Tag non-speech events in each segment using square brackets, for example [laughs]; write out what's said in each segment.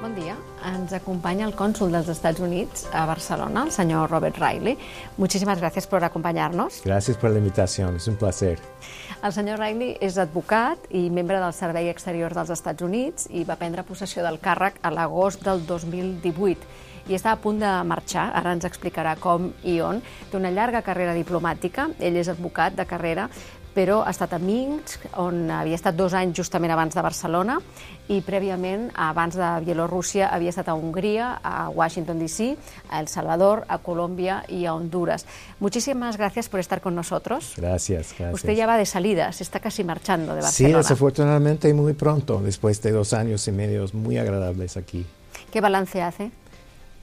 Bon dia. Ens acompaña el cónsul de los Estados Unidos a Barcelona, el señor Robert Riley. Muchísimas gracias por acompañarnos. Gracias por la invitación, es un placer. El senyor Riley és advocat i membre del Servei Exterior dels Estats Units i va prendre possessió del càrrec a l'agost del 2018 i està a punt de marxar, ara ens explicarà com i on. Té una llarga carrera diplomàtica, ell és advocat de carrera, però ha estat a Minsk, on havia estat dos anys justament abans de Barcelona, i prèviament, abans de Bielorússia, havia estat a Hongria, a Washington DC, a El Salvador, a Colombia y a Honduras. Muchísimas gracias por estar con nosotros. Gracias, gracias. Usted ya va de salida, se está casi marchando de Sí, Barcelona. desafortunadamente muy pronto, después de dos años y medio muy agradables aquí. ¿Qué balance hace?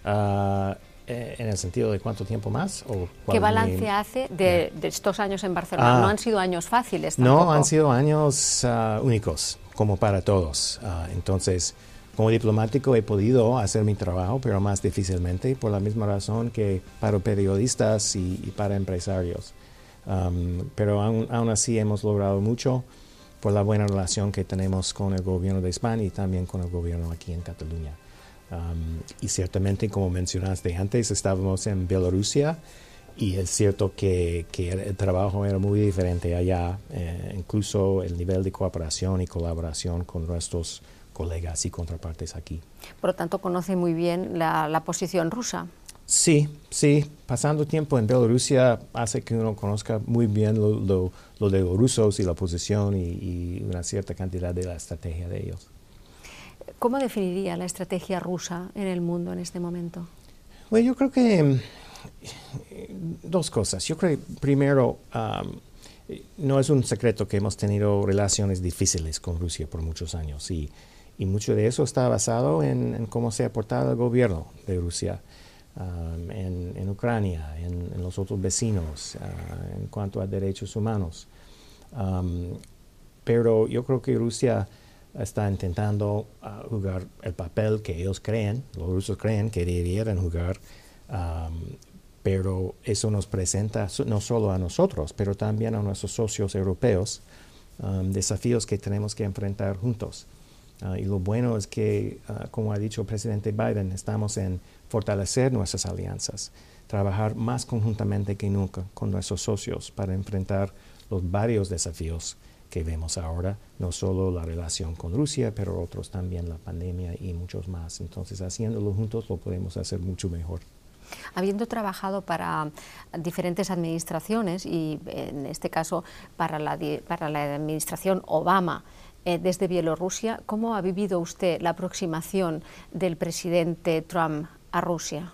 Ah, eh, ¿En el sentido de cuánto tiempo más? O ¿Qué balance mi- hace de, de estos años en Barcelona? Ah. no han sido años fáciles tampoco. No, han sido años ah, únicos, como para todos. Ah, entonces, como diplomático he podido hacer mi trabajo, pero más difícilmente, por la misma razón que para periodistas y, y para empresarios. Am, pero aún, aún así hemos logrado mucho por la buena relación que tenemos con el gobierno de España y también con el gobierno aquí en Cataluña. Am, y ciertamente, como mencionaste antes, estábamos en Bielorrusia y es cierto que, que el trabajo era muy diferente allá, eh, incluso el nivel de cooperación y colaboración con nuestros colegas y contrapartes aquí. Por lo tanto, conoce muy bien la, la posición rusa. Sí, sí, pasando tiempo en Bielorrusia hace que uno conozca muy bien lo, lo- lo de los rusos y la posición y, y una cierta cantidad de la estrategia de ellos. ¿Cómo definiría la estrategia rusa en el mundo en este momento? Bueno, yo creo que mm, eh, dos cosas. Yo creo que primero, eh, no es un secreto que hemos tenido relaciones difíciles con Rusia por muchos años y, y mucho de eso está basado en, en cómo se ha portado el gobierno de Rusia am, en, en Ucrania, en, en los otros vecinos, ah, en cuanto a derechos humanos. Am, pero yo creo que Rusia está intentando ah, jugar el papel que ellos creen, los rusos creen que debieran jugar, pero eso nos presenta no solo a nosotros, pero también a nuestros socios europeos, desafíos que tenemos que enfrentar juntos. Ah, y lo bueno es que, ah, como ha dicho el presidente Biden, estamos en fortalecer nuestras alianzas, trabajar más conjuntamente que nunca con nuestros socios para enfrentar los varios desafíos que vemos ahora, no solo la relación con Rusia, pero otros también, la pandemia y muchos más. Entonces, haciéndolo juntos lo podemos hacer mucho mejor. Habiendo trabajado para diferentes administraciones y en este caso para la, para la administración Obama eh, desde Bielorrusia, ¿cómo ha vivido usted la aproximación del presidente Trump a Rusia?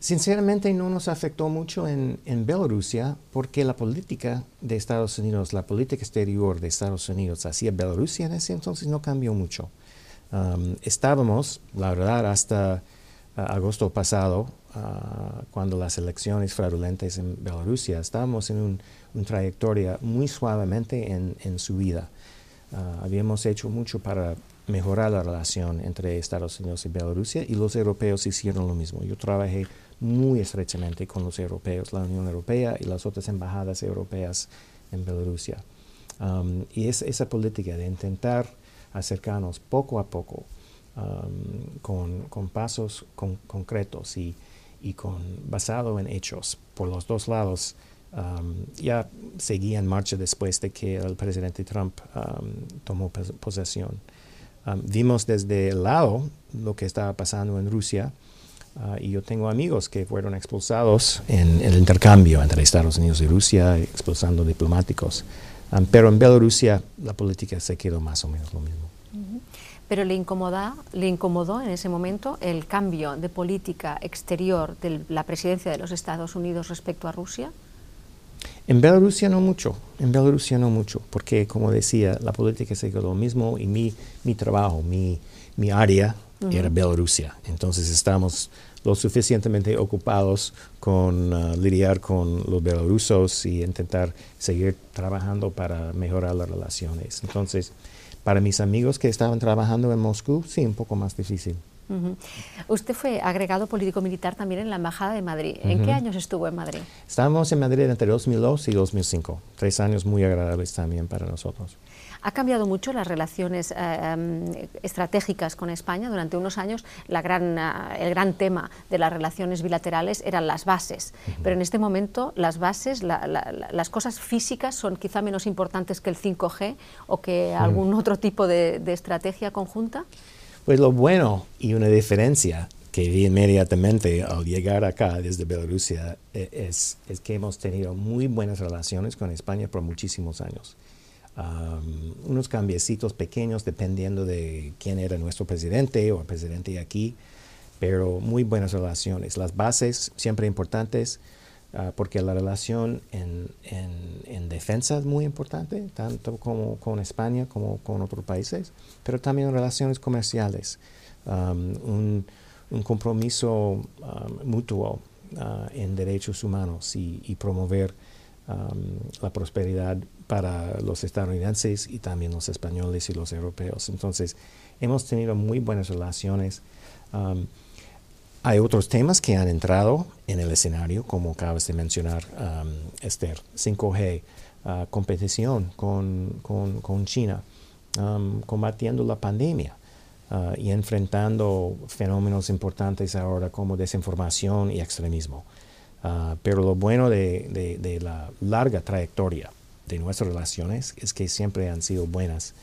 Sinceramente no nos afectó mucho en, en Bielorrusia porque la política de Estados Unidos, la política exterior de Estados Unidos hacia Bielorrusia en ese entonces no cambió mucho. Um, estábamos, la verdad, hasta ah, agosto pasado, ah, cuando las elecciones fraudulentas en Bielorrusia, estábamos en un- una trayectoria muy suavemente en, en subida. Ah, habíamos hecho mucho para mejorar la relación entre Estados Unidos y Bielorrusia y los europeos hicieron lo mismo. Yo trabajé muy estrechamente con los europeos, la Unión Europea y las otras embajadas europeas en Bielorrusia. Um, y es esa política de intentar acercarnos poco a poco um, con, con pasos con- concretos y, y con, basado en hechos por los dos lados um, ya seguía en marcha después de que el presidente Trump um, tomó pos- posesión. Vimos desde el lado lo que estaba pasando en Rusia ah, y yo tengo amigos que fueron expulsados en el intercambio entre Estados Unidos y Rusia, expulsando diplomáticos. Um, pero en Bielorrusia la política se quedó más o menos lo mismo. Pero le, incomoda, le incomodó en ese momento el cambio de política exterior de la presidencia de los Estados Unidos respecto a Rusia. En Bielorrusia no mucho, en Bielorrusia no mucho, porque como decía, la política se quedó lo mismo y mi, mi trabajo, mi, mi área era Bielorrusia. Entonces estamos lo suficientemente ocupados con ah, lidiar con los bielorrusos y intentar seguir trabajando para mejorar las relaciones. Entonces, para mis amigos que estaban trabajando en Moscú, sí, un poco más difícil. Usted fue agregado político-militar también en la Embajada de Madrid. ¿En qué años estuvo en Madrid? Estábamos en Madrid entre 2002 y 2005, tres años muy agradables también para nosotros. ¿Ha cambiado mucho las relaciones eh, em, estratégicas con España? Durante unos años la gran, eh, el gran tema de las relaciones bilaterales eran las bases, pero en este momento las bases, las cosas físicas son quizá menos importantes que el 5G o que algún otro tipo de, estrategia conjunta. Pues lo bueno y una diferencia que vi inmediatamente al llegar acá desde Bielorrusia eh, es, es, que hemos tenido muy buenas relaciones con España por muchísimos años unos cambiecitos pequeños dependiendo de quién era nuestro presidente o el presidente aquí, pero muy buenas relaciones. Las bases siempre importantes, ah, porque la relación en, en, defensa es muy importante, tanto como con España como con otros países, pero también relaciones comerciales, un, un, compromiso mutuo ah, en derechos humanos y, y promover la prosperidad para los estadounidenses y también los españoles y los europeos. Entonces, hemos tenido muy buenas relaciones. hay otros temas que han entrado en el escenario, como acabas de mencionar, Esther, 5G, ah, competición con, con, China, combatiendo la pandemia. Ah, y enfrentando fenómenos importantes ahora como desinformación y extremismo. Ah, pero lo bueno de, de, la larga trayectoria de nuestras relaciones es que siempre han sido buenas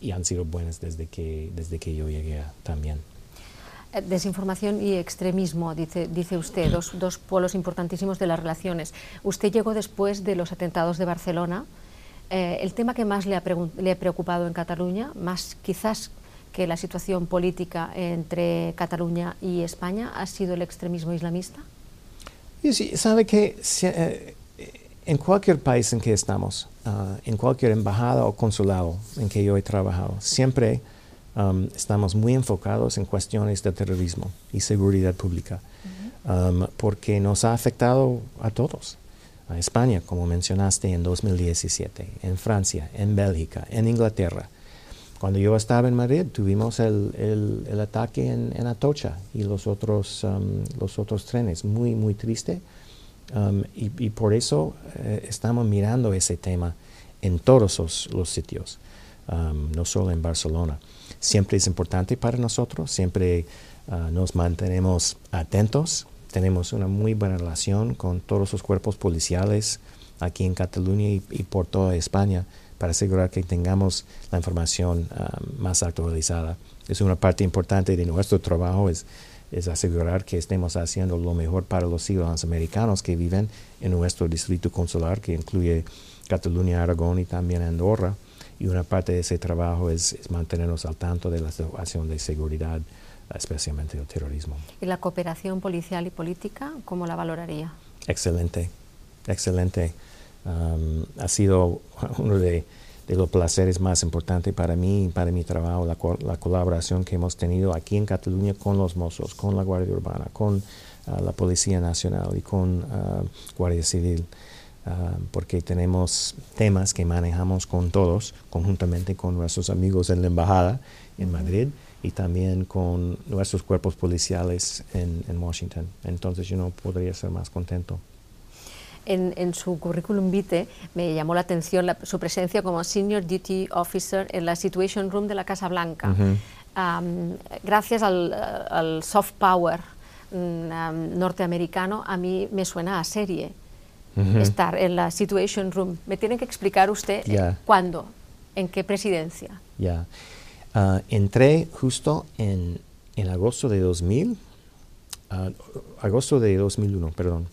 y han sido buenas desde que, desde que yo llegué también. Eh, desinformación y extremismo, dice, dice usted, dos, dos polos importantísimos de las relaciones. Usted llegó después de los atentados de Barcelona. Eh, el tema que más le ha, le ha preocupado en Cataluña, más quizás que la situación política entre Cataluña y España, ha sido el extremismo islamista? Sí, sabe que eh, en cualquier país en que estamos, ah, en cualquier embajada o consulado en que yo he trabajado, siempre um, estamos muy enfocados en cuestiones de terrorismo y seguridad pública, um, porque nos ha afectado a todos. A España, como mencionaste, en 2017, en Francia, en Bélgica, en Inglaterra. Cuando yo estaba en Madrid, tuvimos el, el, ataque en, en, Atocha y los otros, um, los otros trenes, muy, muy triste. Um, y, por eso eh, estamos mirando ese tema en todos los, sitios, um, no solo en Barcelona. Siempre es importante para nosotros, siempre uh, nos mantenemos atentos, tenemos una muy buena relación con todos los cuerpos policiales aquí en Cataluña y, por toda España para asegurar que tengamos la información um, más actualizada. Es una parte importante de nuestro trabajo, es asegurar que estemos haciendo lo mejor para los ciudadanos americanos que viven en nuestro distrito consular, que incluye Cataluña, Aragón y también Andorra. Y una parte de ese trabajo es, mantenernos al tanto de la situación de seguridad, especialmente el terrorismo. ¿Y la cooperación policial y política, cómo la valoraría? Excelente, excelente. Um, ha sido [laughs] uno de de los placeres más importantes para mí y para mi trabajo, la, colaboración que hemos tenido aquí en Cataluña con los mozos, con la Guardia Urbana, con ah, la Policía Nacional y con uh, Guardia Civil, ah, porque tenemos temas que manejamos con todos, conjuntamente con nuestros amigos en la Embajada en Madrid y también con nuestros cuerpos policiales en, en Washington. Entonces yo no podría ser más contento en, su currículum vitae me llamó la atención su presencia como Senior Duty Officer en la Situation Room de la Casa Blanca. gracias al, soft power mm, norteamericano, a mí me suena a serie estar en la Situation Room. ¿Me tiene que explicar usted eh, cuándo? ¿En qué presidencia? Ya. Ah, entré justo en, en, agosto de 2000, ah, agosto de 2001, perdón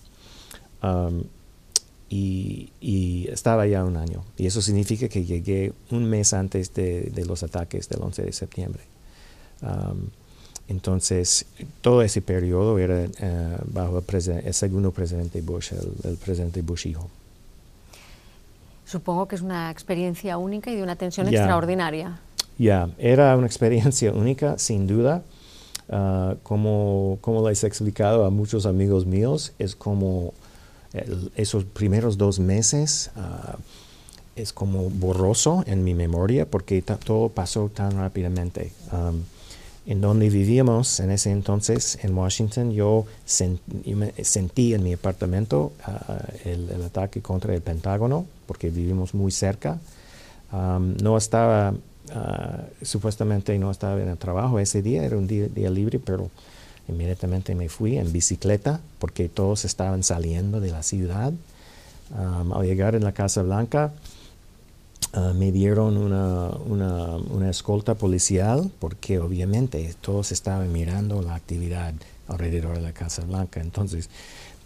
y, estaba ya un año. Y eso significa que llegué un mes antes de, los ataques del 11 de septiembre. entonces, todo ese periodo era eh, bajo el, segundo presidente Bush, el, presidente Bush hijo. Supongo que es una experiencia única y de una tensión extraordinaria. Ya, era una experiencia única, sin duda. Ah, como, como les he explicado a muchos amigos míos, es como esos primeros dos meses ah, es como borroso en mi memoria porque todo pasó tan rápidamente. en donde vivíamos en ese entonces, en Washington, yo, sentí en mi apartamento ah, el, ataque contra el Pentágono porque vivimos muy cerca. no estaba, ah, supuestamente no estaba en el trabajo ese día, era un día, libre, pero inmediatamente me fui en bicicleta porque todos estaban saliendo de la ciudad. al llegar en la Casa Blanca, ah, me dieron una, una, una, escolta policial porque obviamente todos estaban mirando la actividad alrededor de la Casa Blanca. Entonces,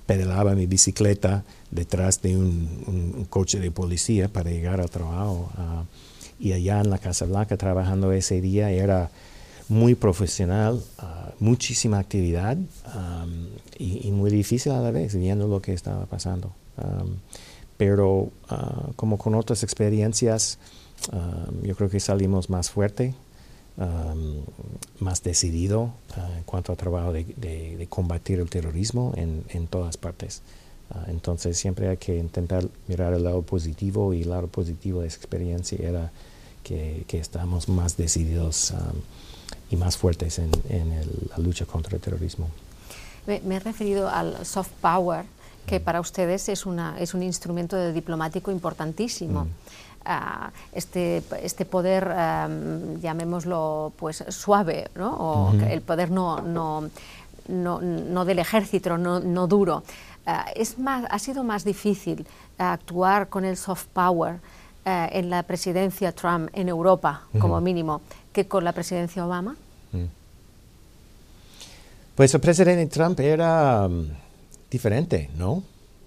pedalaba mi bicicleta detrás de un, coche de policía para llegar al trabajo. Ah, y allá en la Casa Blanca trabajando ese día era muy profesional, ah, muchísima actividad y, muy difícil a la vez viendo lo que estaba pasando. pero ah, como con otras experiencias, yo creo que salimos más fuerte más decidido ah, en cuanto al trabajo de, combatir el terrorismo en, todas partes. Entonces siempre hay que intentar mirar el lado positivo y el lado positivo de esa experiencia era que estamos más decididos y más fuertes en, en la lucha contra el terrorismo. Me, he referido al soft power, que mm. para ustedes es, una, es un instrumento de diplomático importantísimo. Mm este, este poder, llamémoslo pues suave, ¿no? o el poder no, no, no, no del ejército, no, no duro. Ah, es más, ha sido más difícil actuar con el soft power eh, en la presidencia Trump en Europa, como mínimo, que con la presidencia Obama? Mm. Pues el presidente Trump era diferente, ¿no?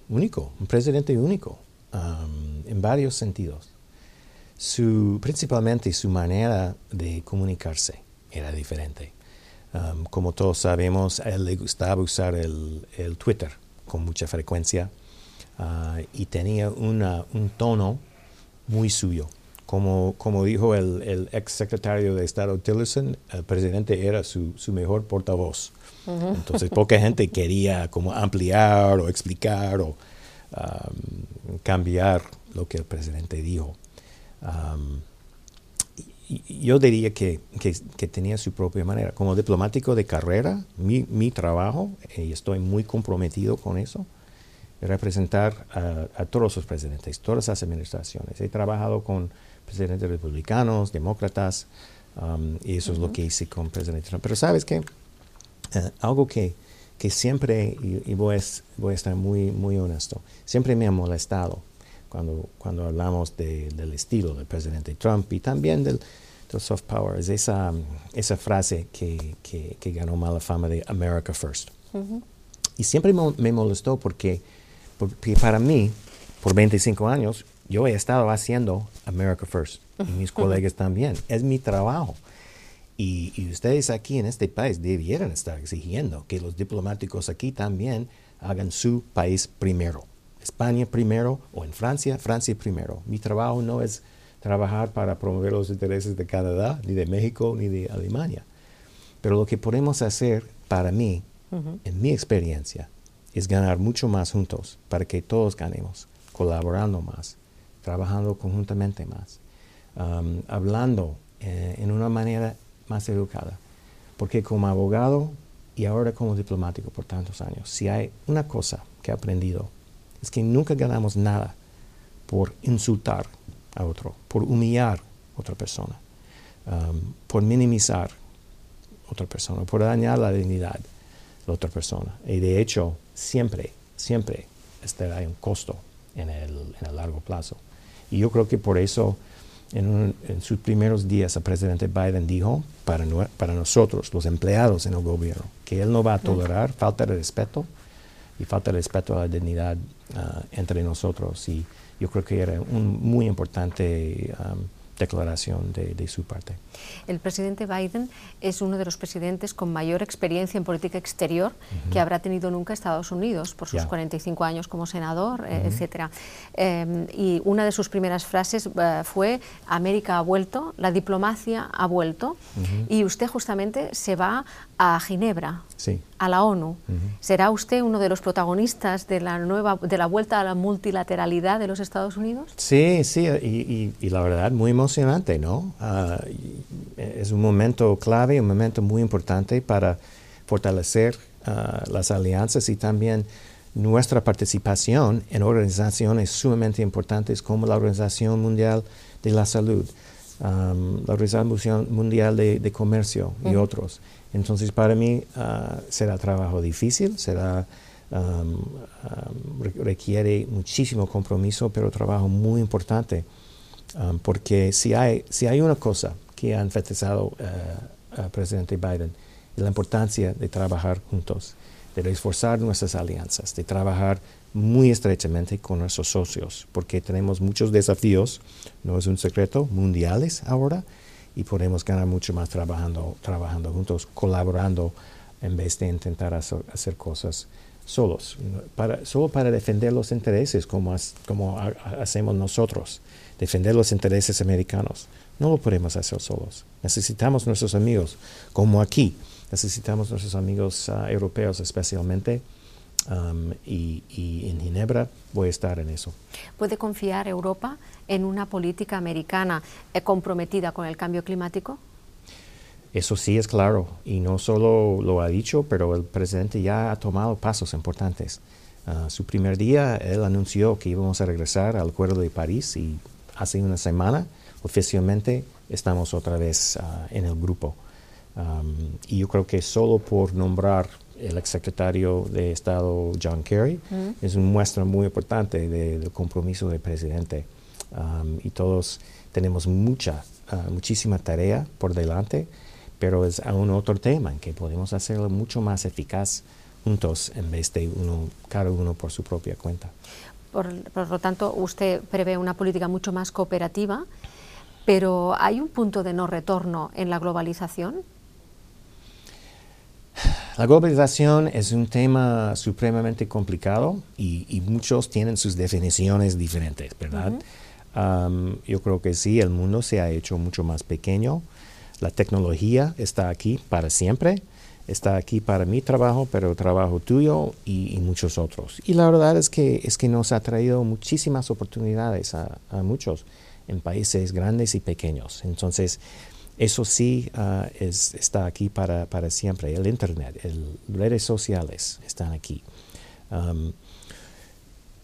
Único, un presidente único, en varios sentidos su, principalmente su manera de comunicarse era diferente. Um, como todos sabemos, a él le gustaba usar el, el Twitter con mucha frecuencia uh, y tenía una, un tono muy suyo. Como, como dijo el, el, ex secretario de Estado Tillerson, el presidente era su, su mejor portavoz. Entonces, poca gente quería como ampliar o explicar o um, cambiar lo que el presidente dijo yo diría que, que, tenía su propia manera. Como diplomático de carrera, mi, mi trabajo, y estoy muy comprometido con eso, es representar a, todos los presidentes, todas las administraciones. He trabajado con presidentes republicanos, demócratas, y eso es lo que hice con presidente Trump. Pero sabes qué? Eh, algo que, que siempre, y, voy, a, voy, a, estar muy, muy honesto, siempre me ha molestado cuando, cuando hablamos del estilo del presidente Trump y también del, soft power, es esa, esa frase que, que, ganó mala fama de America First. Y siempre me molestó porque, porque para mí, por 25 años, yo he estado haciendo America First y mis colegas también. Es mi trabajo. Y, y, ustedes aquí en este país debieran estar exigiendo que los diplomáticos aquí también hagan su país primero. España primero o en Francia, Francia primero. Mi trabajo no es trabajar para promover los intereses de Canadá, ni de México, ni de Alemania. Pero lo que podemos hacer para mí, en mi experiencia, es ganar mucho más juntos para que todos ganemos, colaborando más, trabajando conjuntamente más, um, hablando eh, en una manera más educada. Porque como abogado y ahora como diplomático por tantos años, si hay una cosa que he aprendido es que nunca ganamos nada por insultar a otro, por humillar a otra persona, um, por minimizar a otra persona, por dañar la dignidad de otra persona. Y de hecho, siempre, siempre estará un costo en el, largo plazo. Y yo creo que por eso en, sus primeros días el presidente Biden dijo para, para nosotros, los empleados en el gobierno, que él no va a tolerar falta de respeto y falta de respeto a la dignidad ah, entre nosotros. Y yo creo que era un muy importante declaración de, su parte. El presidente Biden es uno de los presidentes con mayor experiencia en política exterior que habrá tenido nunca Estados Unidos por sus 45 años como senador, eh, etcétera. Em, y una de sus primeras frases eh, fue América ha vuelto, la diplomacia ha vuelto, y usted justamente se va a Ginebra, a la ONU. ¿Será usted uno de los protagonistas de la nueva, de la vuelta a la multilateralidad de los Estados Unidos? Sí, sí, y, la verdad muy emocionante, ¿no? Ah, es un momento clave, un momento muy importante para fortalecer ah, las alianzas y también nuestra participación en organizaciones sumamente importantes como la Organización Mundial de la Salud, um, la Organización Mundial de, Comercio y otros. Entonces, para mí uh, será trabajo difícil, será um, requiere muchísimo compromiso, pero trabajo muy importante, porque si hay, si hay una cosa que ha enfatizado el presidente Biden, es la importancia de trabajar juntos de reforzar nuestras alianzas, de trabajar muy estrechamente con nuestros socios, porque tenemos muchos desafíos, no es un secreto, mundiales ahora, y podemos ganar mucho más trabajando, trabajando juntos, colaborando, en vez de intentar hacer cosas solos, solo para defender los intereses como, como hacemos nosotros, defender los intereses americanos. No lo podemos hacer solos. Necesitamos nuestros amigos, como aquí necesitamos nuestros amigos ah, europeos especialmente. Um, y, en Ginebra voy a estar en eso. ¿Puede confiar Europa en una política americana eh, comprometida con el cambio climático? Eso sí es claro, y no solo lo ha dicho, pero el presidente ya ha tomado pasos importantes. Uh, su primer día, él anunció que íbamos a regresar al Acuerdo de París y hace una semana oficialmente estamos otra vez uh, en el grupo. Um, y yo creo que solo por nombrar el exsecretario de Estado John Kerry es una muestra muy importante del compromiso del presidente. Um, y todos tenemos mucha, uh, muchísima tarea por delante, pero es aún otro tema en que podemos hacerlo mucho más eficaz juntos en vez de uno, cada uno por su propia cuenta. Por, por lo tanto, usted prevé una política mucho más cooperativa, pero ¿hay un punto de no retorno en la globalización? La globalización es un tema supremamente complicado y, muchos tienen sus definiciones diferentes, ¿verdad? yo creo que sí, el mundo se ha hecho mucho más pequeño. La tecnología está aquí para siempre, está aquí para mi trabajo, pero el trabajo tuyo y, muchos otros. Y la verdad es que, es que nos ha traído muchísimas oportunidades a, a muchos en países grandes y pequeños. Entonces, eso sí ah, está aquí para, siempre. El Internet, las redes sociales están aquí.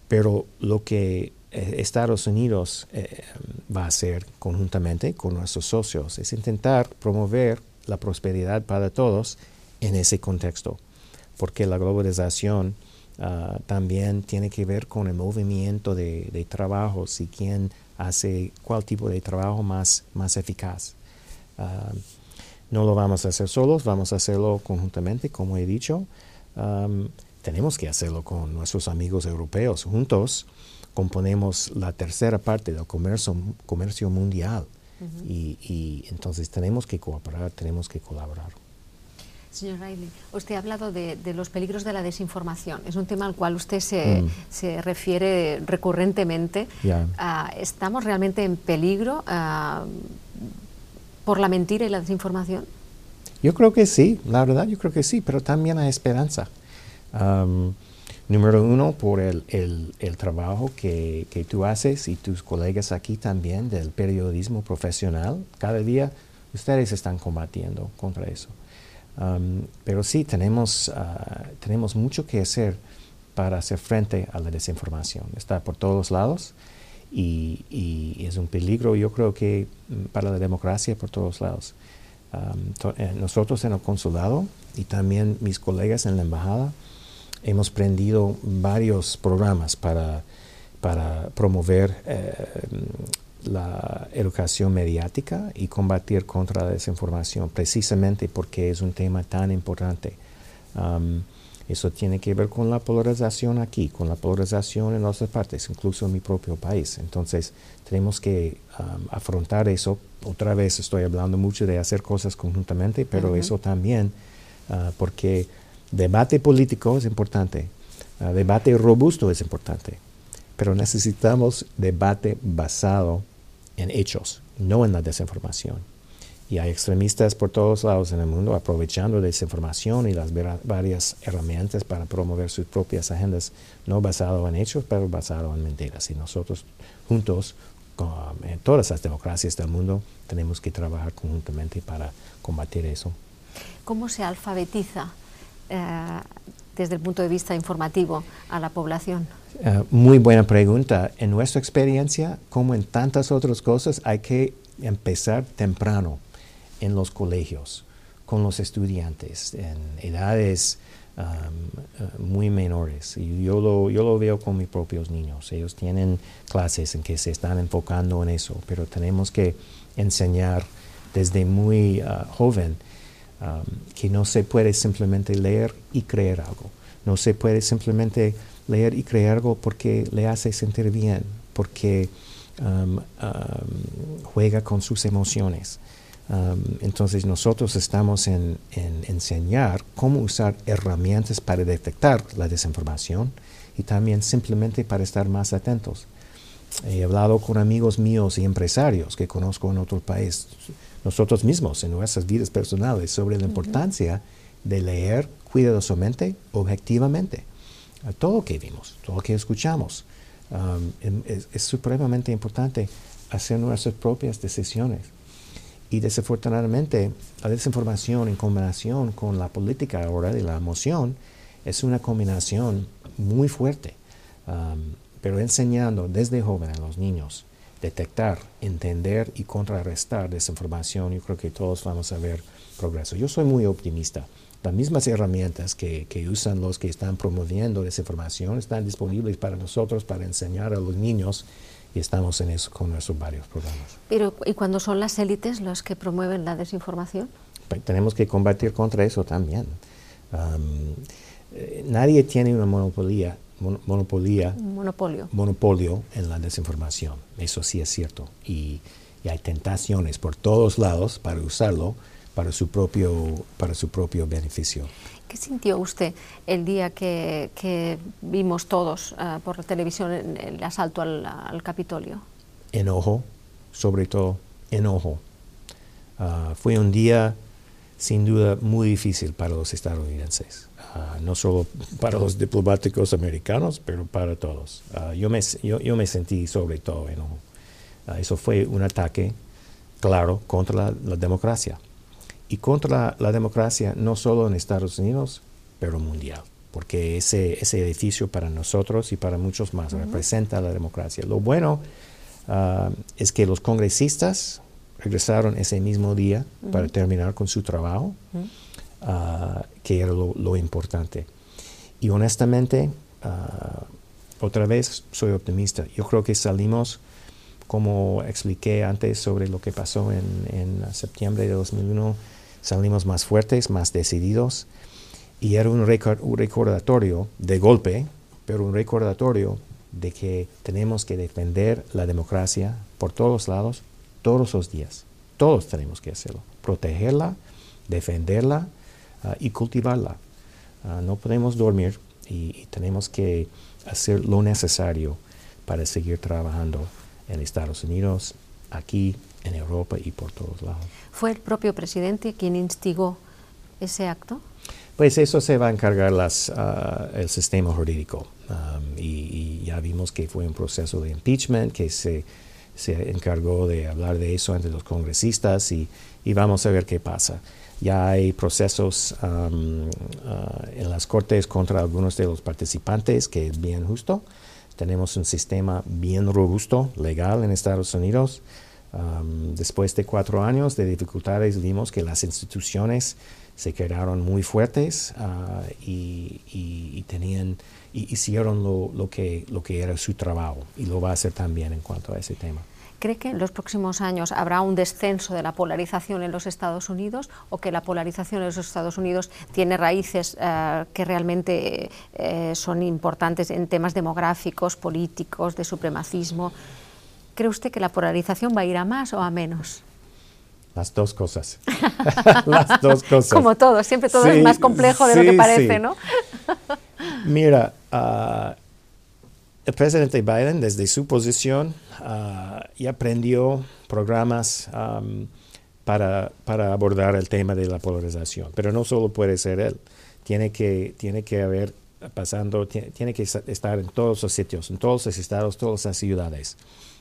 pero lo que eh, Estados Unidos eh, va a hacer conjuntamente con nuestros socios es intentar promover la prosperidad para todos en ese contexto, porque la globalización ah, también tiene que ver con el movimiento de, de trabajos y quién hace cuál tipo de trabajo más, más eficaz. Ah, no lo vamos a hacer solos, vamos a hacerlo conjuntamente, como he dicho. tenemos que hacerlo con nuestros amigos europeos. Juntos componemos la tercera parte del comercio, comercio mundial. y, entonces tenemos que cooperar, tenemos que colaborar. Señor Riley, usted ha hablado de, los peligros de la desinformación. Es un tema al cual usted se, mm. refiere recurrentemente. Ah, ¿Estamos realmente en peligro? Ah, por la mentira y la desinformación? Yo creo que sí, la verdad yo creo que sí, pero también hay esperanza. número uno, por el, el, trabajo que, que, tú haces y tus colegas aquí también del periodismo profesional. Cada día ustedes están combatiendo contra eso. pero sí, tenemos, ah, tenemos mucho que hacer para hacer frente a la desinformación. Está por todos lados y, es un peligro, yo creo que mm, para la democracia por todos lados. Eh, nosotros en el consulado y también mis colegas en la embajada hemos prendido varios programas para, para promover eh, la educación mediática y combatir contra la desinformación, precisamente porque es un tema tan importante. Eso tiene que ver con la polarización aquí, con la polarización en otras partes, incluso en mi propio país. Entonces, tenemos que um, afrontar eso. Otra vez estoy hablando mucho de hacer cosas conjuntamente, pero eso también, uh, porque debate político es importante, uh, debate robusto es importante, pero necesitamos debate basado en hechos, no en la desinformación. Y hay extremistas por todos lados en el mundo aprovechando de esa información y las varias herramientas para promover sus propias agendas, no basado en hechos, pero basado en mentiras. Y nosotros juntos, en todas las democracias del mundo, tenemos que trabajar conjuntamente para combatir eso. ¿Cómo se alfabetiza? Eh, desde el punto de vista informativo a la población? Uh, muy buena pregunta. En nuestra experiencia, como en tantas otras cosas, hay que empezar temprano en los colegios, con los estudiantes, en edades uh, muy menores. Y yo lo, yo lo veo con mis propios niños. Ellos tienen clases en que se están enfocando en eso, pero tenemos que enseñar desde muy uh, joven que no se puede simplemente leer y creer algo. No se puede simplemente leer y creer algo porque le hace sentir bien, porque juega con sus emociones. Um, entonces nosotros estamos en, en, enseñar cómo usar herramientas para detectar la desinformación y también simplemente para estar más atentos. He hablado con amigos míos y empresarios que conozco en otro país, nosotros mismos en nuestras vidas personales, sobre la importancia de leer cuidadosamente, objetivamente todo lo que vimos, todo lo que escuchamos. Um, es, supremamente importante hacer nuestras propias decisiones. Y desafortunadamente, la desinformación en combinación con la política ahora de la emoción es una combinación muy fuerte. Um, pero enseñando desde joven a los niños detectar, entender y contrarrestar desinformación, yo creo que todos vamos a ver progreso. Yo soy muy optimista las mismas herramientas que, que, usan los que están promoviendo desinformación están disponibles para nosotros para enseñar a los niños y estamos en eso con nuestros varios programas. Pero, ¿y cuando son las élites los que promueven la desinformación? Pues, tenemos que combatir contra eso también. Um, eh, nadie tiene una monopolio, monopolio monopolio en la desinformación. Eso sí es cierto. Y, y hay tentaciones por todos lados para usarlo para su propio, para su propio beneficio. ¿Qué sintió usted el día que, que vimos todos uh, por la televisión el asalto al, al, Capitolio? Enojo, sobre todo enojo. Uh, fue un día sin duda muy difícil para los estadounidenses, uh, no solo para los diplomáticos americanos, pero para todos. yo, me, yo, yo, me sentí sobre todo enojo. eso fue un ataque claro contra la, la democracia y contra la, democracia no solo en Estados Unidos, pero mundial, porque ese, ese edificio para nosotros y para muchos más representa la democracia. Lo bueno ah, es que los congresistas regresaron ese mismo día para terminar con su trabajo, ah, que era lo, importante. Y honestamente, ah, otra vez soy optimista. Yo creo que salimos como expliqué antes sobre lo que pasó en, en septiembre de 2001, salimos más fuertes, más decididos. Y era un, recordatorio de golpe, pero un recordatorio de que tenemos que defender la democracia por todos lados, todos los días. Todos tenemos que hacerlo. Protegerla, defenderla ah, y cultivarla. Ah, no podemos dormir y, tenemos que hacer lo necesario para seguir trabajando en Estados Unidos, aquí en Europa y por todos lados. ¿Fue el propio presidente quien instigó ese acto? Pues eso se va a encargar las, ah, el sistema jurídico. Um, y, ya vimos que fue un proceso de impeachment, que se, se encargó de hablar de eso ante los congresistas y, y vamos a ver qué pasa. Ya hay procesos um, ah, en las cortes contra algunos de los participantes, que es bien justo. Tenemos un sistema bien robusto, legal en Estados Unidos después de cuatro años de dificultades vimos que las instituciones se quedaron muy fuertes ah, y, tenían y hicieron lo, lo, que, lo que era su trabajo y lo va a hacer también en cuanto a ese tema. ¿Cree que en los próximos años habrá un descenso de la polarización en los Estados Unidos o que la polarización en los Estados Unidos tiene raíces eh, que realmente eh, son importantes en temas demográficos, políticos, de supremacismo? ¿Cree usted que la polarización va a ir a más o a menos? Las dos cosas. [laughs] Las dos cosas. Como todo, siempre todo es más complejo de lo que parece, ¿no? [laughs] Mira, ah, el presidente Biden, desde su posición, uh, ya aprendió programas para, para, abordar el tema de la polarización. Pero no solo puede ser él, tiene que, tiene que haber pasando, tiene, tiene que estar en todos los sitios, en todos los estados, todas las ciudades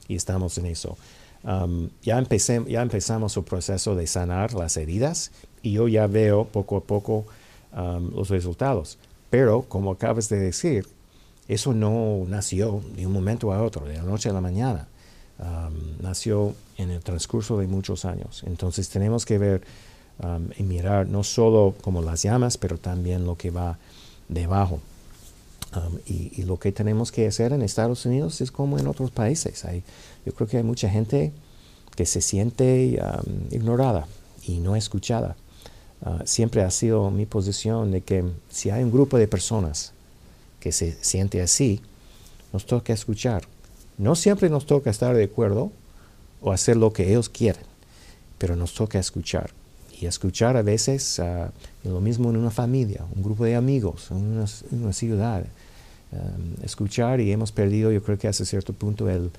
y estamos en eso. Um, ya, empecé, ya empezamos el proceso de sanar las heridas y yo ya veo poco a poco um, los resultados. Pero, como acabas de decir, eso no nació de un momento a otro, de la noche a la mañana. nació en el transcurso de muchos años. Entonces tenemos que ver y mirar no solo como las llamas, pero también lo que va debajo. Y, lo que tenemos que hacer en Estados Unidos es como en otros países. Hay, yo creo que hay mucha gente que se siente ignorada y no escuchada. Ah, siempre ha sido mi posición de que si hay un grupo de personas que se siente así, nos toca escuchar. No siempre nos toca estar de acuerdo o hacer lo que ellos quieren, pero nos toca escuchar. Y escuchar a veces uh, lo mismo en una familia, un grupo de amigos, en una, ciudad. Um, escuchar y hemos perdido, yo creo que hasta cierto punto, el,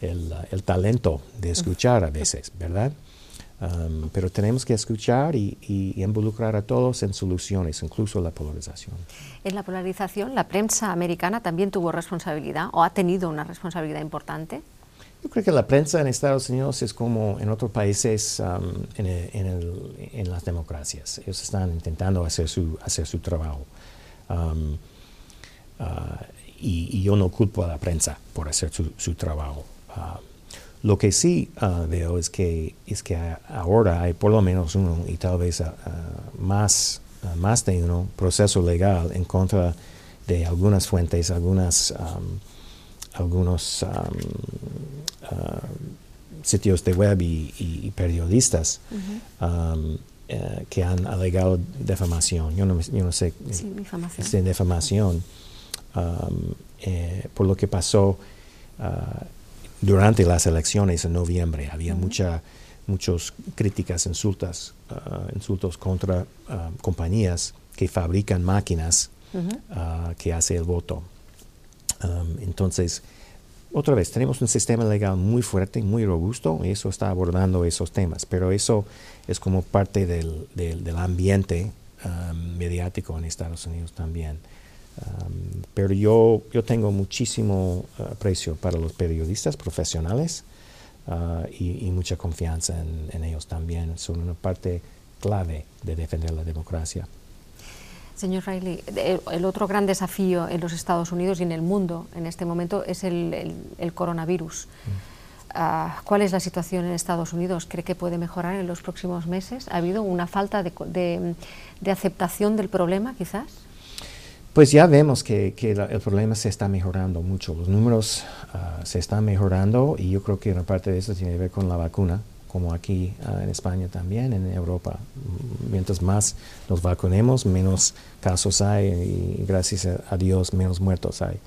el, el talento de escuchar a veces, ¿verdad? Um, pero tenemos que escuchar y, involucrar a todos en soluciones, incluso la polarización. En la polarización, ¿la prensa americana también tuvo responsabilidad o ha tenido una responsabilidad importante? Yo creo que la prensa en Estados Unidos es como en otros países um, en, las democracias. Ellos están intentando hacer su, hacer su trabajo. Um, uh, y, yo no culpo a la prensa por hacer su, trabajo. Uh, lo que sí uh, veo es que, es que ahora hay por lo menos uno y tal vez más, más de uno proceso legal en contra de algunas fuentes, algunas, um, algunos um, sitios de web y, periodistas um, eh, que han alegado defamación. Yo no, yo no sé sí, difamación. Es defamación eh, por lo que pasó durante las elecciones en noviembre. Había mucha, muchas críticas, insultas, uh, insultos contra uh, compañías que fabrican máquinas uh, que hace el voto. Um, entonces, otra vez, tenemos un sistema legal muy fuerte, muy robusto, y eso está abordando esos temas, pero eso es como parte del, del, ambiente mediático en Estados Unidos también. Pero yo, yo tengo muchísimo uh, aprecio para los periodistas profesionales uh, y, mucha confianza en, ellos también. Son una parte clave de defender la democracia. Señor Riley, el, otro gran desafío en los Estados Unidos y en el mundo en este momento es el, el, coronavirus. Mm. Uh, ¿Cuál es la situación en Estados Unidos? ¿Cree que puede mejorar en los próximos meses? ¿Ha habido una falta de, de, de aceptación del problema, quizás? Pues ya vemos que, el problema se está mejorando mucho, los números ah, se están mejorando y yo creo que una parte de eso tiene que ver con la vacuna, como aquí ah, en España también, en Europa. Mientras más nos vacunemos, menos casos hay y gracias a Dios menos muertos hay.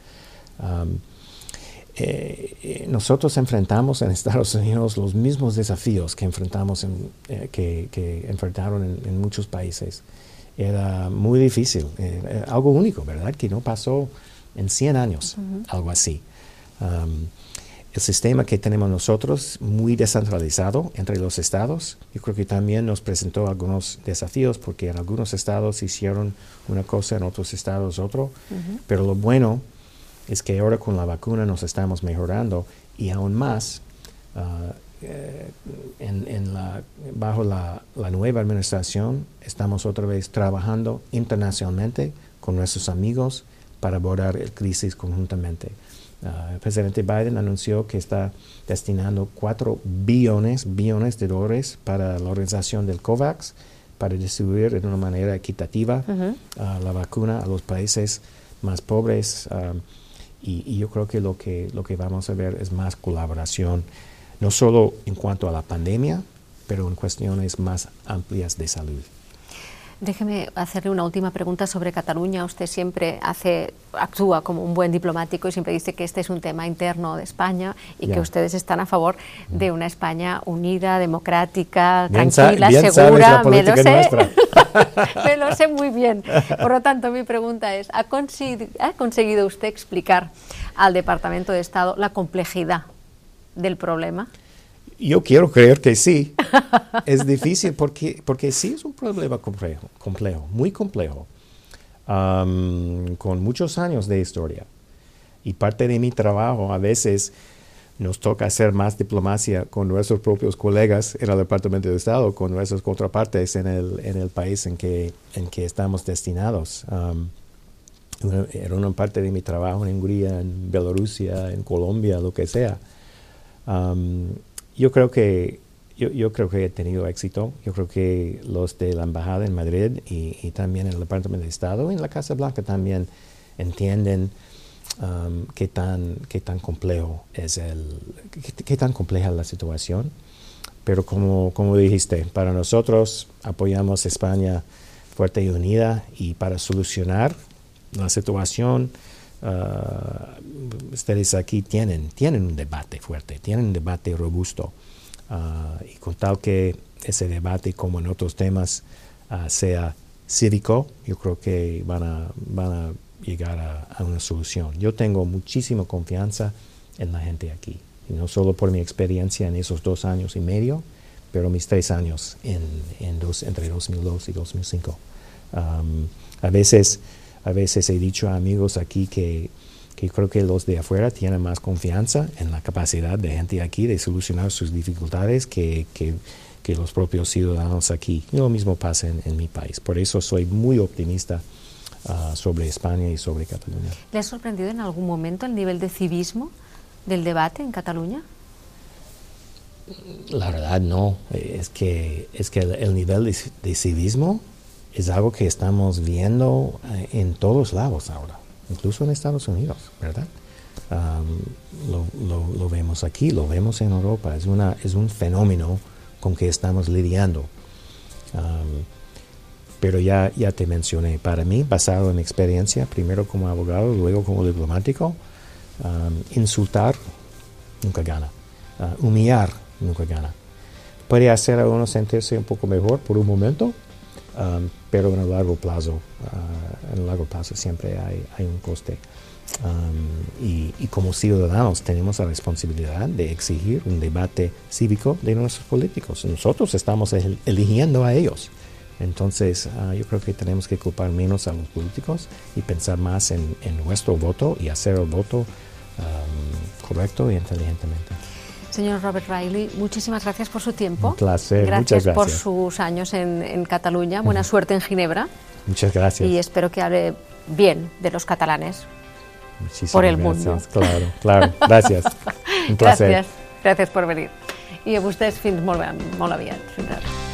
Eh, eh, nosotros enfrentamos en Estados Unidos los mismos desafíos que enfrentamos eh, que, enfrentaron en muchos países era muy difícil, eh, algo único, ¿verdad? Que no pasó en 100 años, algo así. Um, el sistema que tenemos nosotros, muy descentralizado entre los estados, yo creo que también nos presentó algunos desafíos porque en algunos estados hicieron una cosa, en otros estados otro, pero lo bueno es que ahora con la vacuna nos estamos mejorando y aún más uh, eh, en, la, bajo la, nueva administración estamos otra vez trabajando internacionalmente con nuestros amigos para abordar el crisis conjuntamente. Ah, el presidente Biden anunció que está destinando 4 billones, billones de dólares para la organización del COVAX para distribuir de una manera equitativa la vacuna a los países más pobres. Ah, y, y, yo creo que lo, que lo que vamos a ver es más colaboración no solo en cuanto a la pandemia, pero en cuestiones más amplias de salud. Déjeme hacerle una última pregunta sobre Cataluña. Usted siempre hace, actúa como un buen diplomático y siempre dice que este es un tema interno de España y que ustedes están a favor de una España unida, democrática, tranquila, segura. me lo sé. [laughs] me lo sé muy bien. Por lo tanto, mi pregunta es: ¿ha conseguido usted explicar al Departamento de Estado la complejidad del problema? Yo quiero creer que sí. es difícil porque, porque sí es un problema complejo, complejo muy complejo, con muchos años de historia. Y parte de mi trabajo a veces nos toca hacer más diplomacia con nuestros propios colegas en el Departamento de Estado, con nuestras contrapartes en el, en el país en que, en que estamos destinados. era una parte de mi trabajo en Hungría, en Bielorrusia, en Colombia, lo que sea. Yo creo que yo, creo que he tenido éxito. Yo creo que los de la embajada en Madrid y, y también en el Departamento de Estado en la Casa Blanca también entienden qué tan qué tan complejo es el qué, tan compleja la situación. Pero como, como dijiste, para nosotros apoyamos España fuerte y unida y para solucionar la situación, uh, ustedes aquí tienen, tienen un debate fuerte, tienen un debate robusto. Uh, y con tal que ese debate, como en otros temas, uh, sea cívico, yo creo que van a, van a llegar a, a, una solución. Yo tengo muchísima confianza en la gente aquí, y no solo por mi experiencia en esos dos años y medio, pero mis tres años en, en dos, entre 2002 y 2005. Um, a veces a veces he dicho a amigos aquí que, que creo que los de afuera tienen más confianza en la capacidad de gente aquí de solucionar sus dificultades que, que, que los propios ciudadanos aquí. Y lo mismo pasa en, en, mi país. Por eso soy muy optimista uh, sobre España y sobre Cataluña. ¿Le ha sorprendido en algún momento el nivel de civismo del debate en Cataluña? La verdad no. Es que, es que el, el nivel de, de civismo es algo que estamos viendo eh, en todos lados ahora, incluso en Estados Unidos, ¿verdad? lo, lo, vemos aquí, lo vemos en Europa, es, una, es un fenómeno con que estamos lidiando. pero ya, ya te mencioné, para mí, basado en experiencia, primero como abogado, luego como diplomático, insultar nunca gana, ah, humillar nunca gana. Puede hacer a uno sentirse un poco mejor por un momento, Um, pero en el largo plazo, uh, en el largo plazo siempre hay, un coste. Y, como ciudadanos tenemos la responsabilidad de exigir un debate cívico de nuestros políticos. Nosotros estamos el, eligiendo a ellos. Entonces, uh, yo creo que tenemos que culpar menos a los políticos y pensar más en, nuestro voto y hacer el voto correcto y inteligentemente. Señor Robert Riley, muchísimas gracias por su tiempo. Un placer, gracias, muchas gracias. por sus años en, en Cataluña. Buena suerte en Ginebra. Muchas gracias. Y espero que hable bien de los catalanes Muchísimas por el gracias. mundo. Claro, claro. Gracias. [laughs] Un placer. Gràcies, gràcies per venir. I a vostès fins molt, ben, molt aviat. Fins ara.